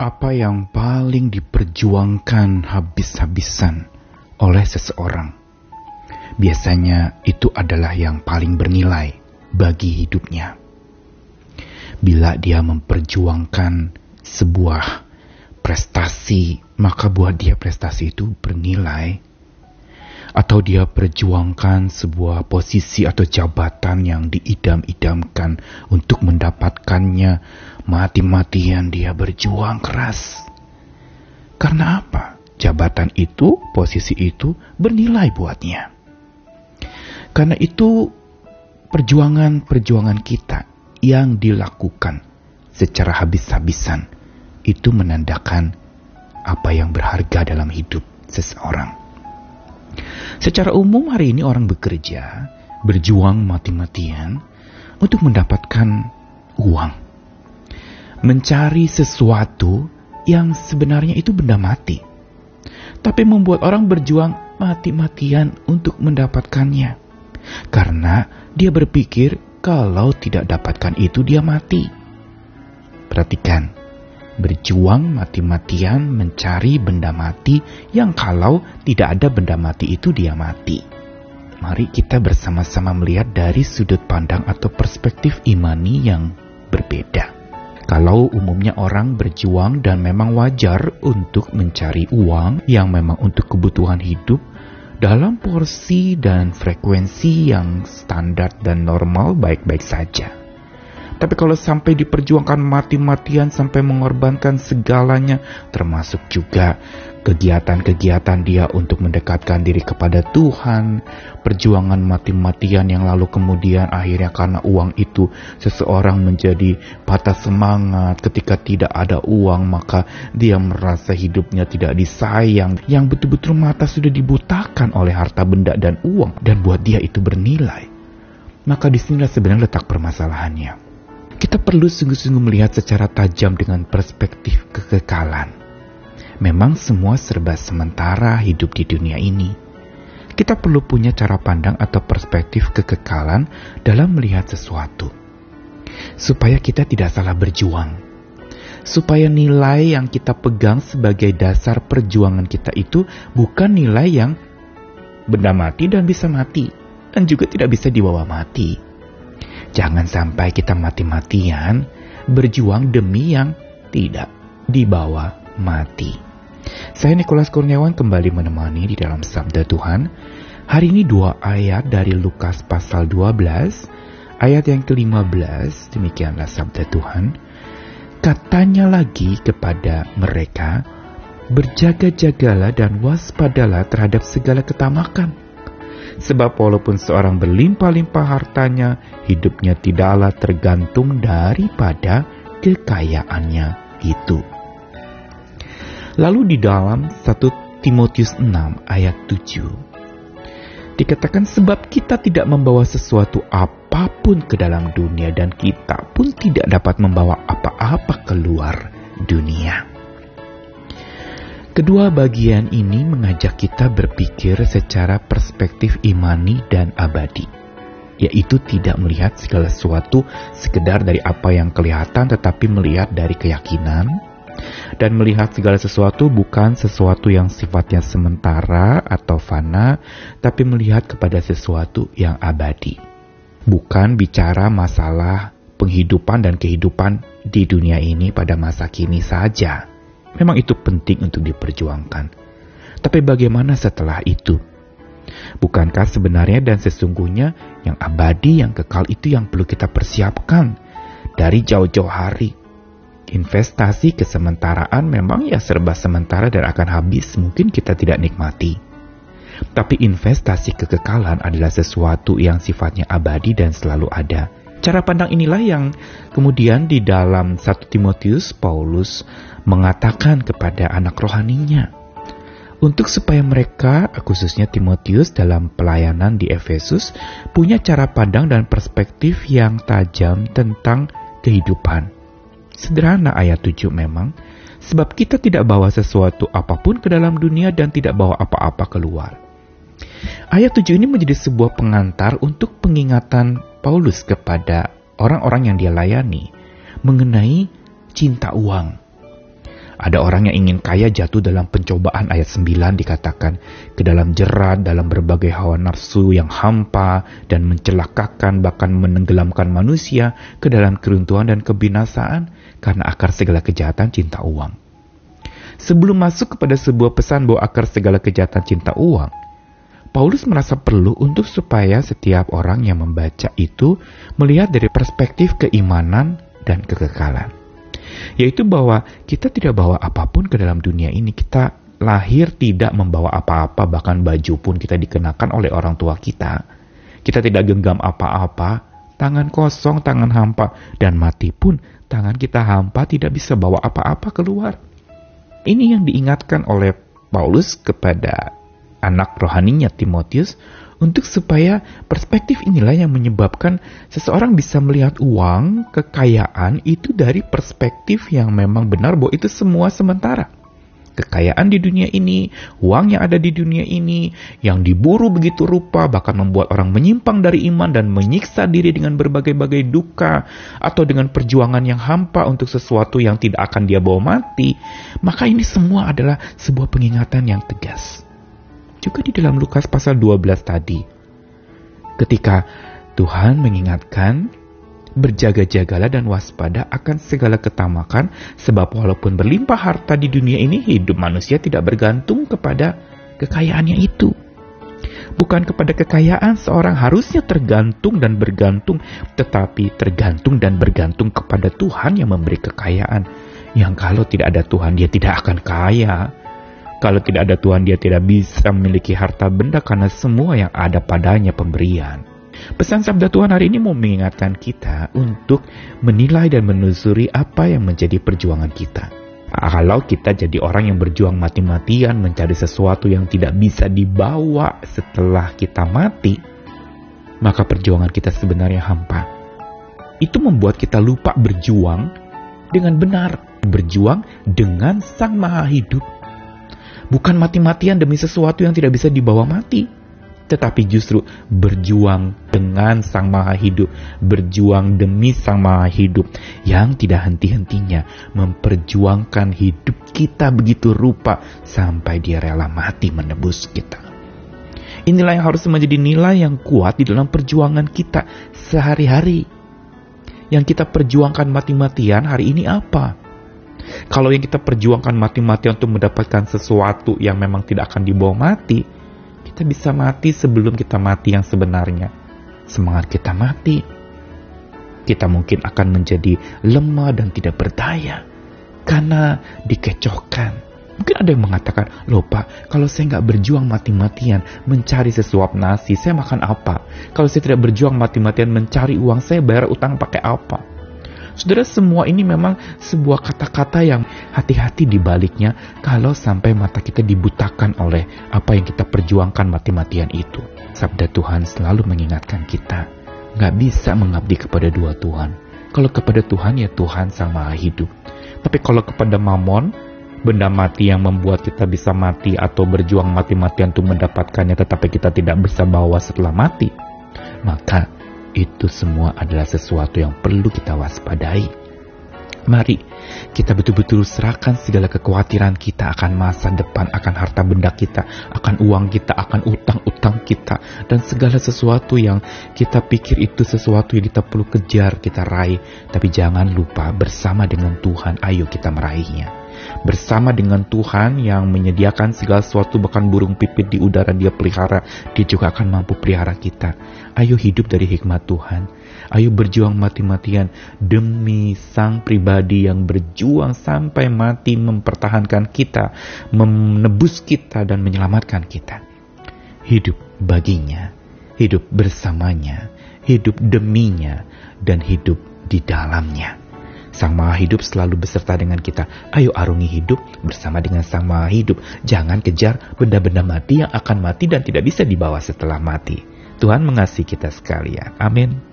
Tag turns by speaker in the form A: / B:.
A: apa yang paling diperjuangkan habis-habisan oleh seseorang. Biasanya itu adalah yang paling bernilai bagi hidupnya. Bila dia memperjuangkan sebuah prestasi, maka buat dia prestasi itu bernilai. Atau dia perjuangkan sebuah posisi atau jabatan yang diidam-idamkan untuk mendapatkannya, mati-matian dia berjuang keras. Karena apa? Jabatan itu, posisi itu bernilai buatnya. Karena itu perjuangan-perjuangan kita yang dilakukan secara habis-habisan itu menandakan apa yang berharga dalam hidup seseorang. Secara umum hari ini orang bekerja, berjuang mati-matian untuk mendapatkan uang. Mencari sesuatu yang sebenarnya itu benda mati. Tapi membuat orang berjuang mati-matian untuk mendapatkannya. Karena dia berpikir kalau tidak dapatkan itu dia mati. Perhatikan, berjuang mati-matian mencari benda mati yang kalau tidak ada benda mati itu dia mati. Mari kita bersama-sama melihat dari sudut pandang atau perspektif imani yang berbeda. Kalau umumnya orang berjuang dan memang wajar untuk mencari uang yang memang untuk kebutuhan hidup dalam porsi dan frekuensi yang standar dan normal baik-baik saja. Tapi kalau sampai diperjuangkan mati-matian sampai mengorbankan segalanya, termasuk juga kegiatan-kegiatan dia untuk mendekatkan diri kepada Tuhan, perjuangan mati-matian yang lalu kemudian akhirnya karena uang itu seseorang menjadi patah semangat. Ketika tidak ada uang maka dia merasa hidupnya tidak disayang. Yang betul-betul mata sudah dibutakan oleh harta benda dan uang. Dan buat dia itu bernilai. Maka di sinilah sebenarnya letak permasalahannya kita perlu sungguh-sungguh melihat secara tajam dengan perspektif kekekalan. Memang semua serba sementara hidup di dunia ini. Kita perlu punya cara pandang atau perspektif kekekalan dalam melihat sesuatu. Supaya kita tidak salah berjuang. Supaya nilai yang kita pegang sebagai dasar perjuangan kita itu bukan nilai yang benda mati dan bisa mati. Dan juga tidak bisa dibawa mati Jangan sampai kita mati-matian berjuang demi yang tidak dibawa mati. Saya Nikolas Kurniawan kembali menemani di dalam Sabda Tuhan. Hari ini dua ayat dari Lukas pasal 12, ayat yang ke-15, demikianlah Sabda Tuhan. Katanya lagi kepada mereka, berjaga-jagalah dan waspadalah terhadap segala ketamakan Sebab walaupun seorang berlimpah-limpah hartanya, hidupnya tidaklah tergantung daripada kekayaannya itu. Lalu di dalam 1 Timotius 6 ayat 7 dikatakan sebab kita tidak membawa sesuatu apa pun ke dalam dunia dan kita pun tidak dapat membawa apa-apa keluar dunia. Kedua bagian ini mengajak kita berpikir secara perspektif imani dan abadi, yaitu tidak melihat segala sesuatu sekedar dari apa yang kelihatan, tetapi melihat dari keyakinan, dan melihat segala sesuatu bukan sesuatu yang sifatnya sementara atau fana, tapi melihat kepada sesuatu yang abadi. Bukan bicara masalah penghidupan dan kehidupan di dunia ini pada masa kini saja Memang itu penting untuk diperjuangkan. Tapi bagaimana setelah itu? Bukankah sebenarnya dan sesungguhnya yang abadi, yang kekal itu yang perlu kita persiapkan dari jauh-jauh hari? Investasi kesementaraan memang ya serba sementara dan akan habis, mungkin kita tidak nikmati. Tapi investasi kekekalan adalah sesuatu yang sifatnya abadi dan selalu ada. Cara pandang inilah yang kemudian di dalam 1 Timotius Paulus mengatakan kepada anak rohaninya untuk supaya mereka, khususnya Timotius dalam pelayanan di Efesus, punya cara pandang dan perspektif yang tajam tentang kehidupan. Sederhana ayat 7 memang, sebab kita tidak bawa sesuatu apa pun ke dalam dunia dan tidak bawa apa-apa keluar. Ayat 7 ini menjadi sebuah pengantar untuk pengingatan Paulus kepada orang-orang yang dia layani mengenai cinta uang Ada orang yang ingin kaya jatuh dalam pencobaan ayat 9 dikatakan ke dalam jerat dalam berbagai hawa nafsu yang hampa dan mencelakakan bahkan menenggelamkan manusia ke dalam keruntuhan dan kebinasaan karena akar segala kejahatan cinta uang. Sebelum masuk kepada sebuah pesan bahwa akar segala kejahatan cinta uang, Paulus merasa perlu untuk supaya setiap orang yang membaca itu melihat dari perspektif keimanan dan kekekalan yaitu bahwa kita tidak bawa apa pun ke dalam dunia ini. Kita lahir tidak membawa apa-apa, bahkan baju pun kita dikenakan oleh orang tua kita. Kita tidak genggam apa-apa, tangan kosong, tangan hampa, dan mati pun tangan kita hampa tidak bisa bawa apa-apa keluar. Ini yang diingatkan oleh Paulus kepada anak rohaninya Timotius untuk supaya perspektif inilah yang menyebabkan seseorang bisa melihat uang, kekayaan itu dari perspektif yang memang benar bahwa itu semua sementara. Kekayaan di dunia ini, uang yang ada di dunia ini, yang diburu begitu rupa, bahkan membuat orang menyimpang dari iman dan menyiksa diri dengan berbagai-bagai duka, atau dengan perjuangan yang hampa untuk sesuatu yang tidak akan dia bawa mati, maka ini semua adalah sebuah pengingatan yang tegas juga di dalam Lukas pasal 12 tadi. Ketika Tuhan mengingatkan, berjaga-jagalah dan waspada akan segala ketamakan, sebab walaupun berlimpah harta di dunia ini, hidup manusia tidak bergantung kepada kekayaannya itu. Bukan kepada kekayaan seorang harusnya tergantung dan bergantung, tetapi tergantung dan bergantung kepada Tuhan yang memberi kekayaan. Yang kalau tidak ada Tuhan, dia tidak akan kaya. Kalau tidak ada Tuhan, dia tidak bisa memiliki harta benda karena semua yang ada padanya pemberian. Pesan sabda Tuhan hari ini mau mengingatkan kita untuk menilai dan menelusuri apa yang menjadi perjuangan kita. Kalau kita jadi orang yang berjuang mati-matian mencari sesuatu yang tidak bisa dibawa setelah kita mati, maka perjuangan kita sebenarnya hampa. Itu membuat kita lupa berjuang dengan benar, berjuang dengan Sang Maha Hidup bukan mati-matian demi sesuatu yang tidak bisa dibawa mati, tetapi justru berjuang dengan Sang Maha Hidup, berjuang demi Sang Maha Hidup yang tidak henti-hentinya memperjuangkan hidup kita begitu rupa sampai dia rela mati menebus kita. Inilah yang harus menjadi nilai yang kuat di dalam perjuangan kita sehari-hari. Yang kita perjuangkan mati-matian hari ini apa? Kalau yang kita perjuangkan mati-matian untuk mendapatkan sesuatu yang memang tidak akan dibawa mati, kita bisa mati sebelum kita mati yang sebenarnya. Semangat kita mati, kita mungkin akan menjadi lemah dan tidak berdaya karena dikecohkan. Mungkin ada yang mengatakan, loh pak, kalau saya nggak berjuang mati-matian mencari sesuap nasi, saya makan apa? Kalau saya tidak berjuang mati-matian mencari uang, saya bayar utang pakai apa? Saudara, semua ini memang sebuah kata-kata yang hati-hati di baliknya kalau sampai mata kita dibutakan oleh apa yang kita perjuangkan mati-matian itu. Sabda Tuhan selalu mengingatkan kita, nggak bisa mengabdi kepada dua Tuhan. Kalau kepada Tuhan ya Tuhan Sang Maha Hidup. Tapi kalau kepada Mamon, benda mati yang membuat kita bisa mati atau berjuang mati-matian untuk mendapatkannya tetapi kita tidak bisa bawa setelah mati, maka itu semua adalah sesuatu yang perlu kita waspadai. Mari kita betul-betul serahkan segala kekhawatiran kita akan masa depan, akan harta benda kita, akan uang kita, akan utang-utang kita, dan segala sesuatu yang kita pikir itu sesuatu yang kita perlu kejar, kita raih. Tapi jangan lupa bersama dengan Tuhan, ayo kita meraihnya bersama dengan Tuhan yang menyediakan segala sesuatu bahkan burung pipit di udara dia pelihara, dia juga akan mampu pelihara kita. Ayo hidup dari hikmat Tuhan. Ayo berjuang mati-matian demi sang pribadi yang berjuang sampai mati mempertahankan kita, menebus kita dan menyelamatkan kita. Hidup baginya, hidup bersamanya, hidup deminya, dan hidup di dalamnya. Sang Maha Hidup selalu beserta dengan kita. Ayo arungi hidup bersama dengan Sang Maha Hidup. Jangan kejar benda-benda mati yang akan mati dan tidak bisa dibawa setelah mati. Tuhan mengasihi kita sekalian. Amin.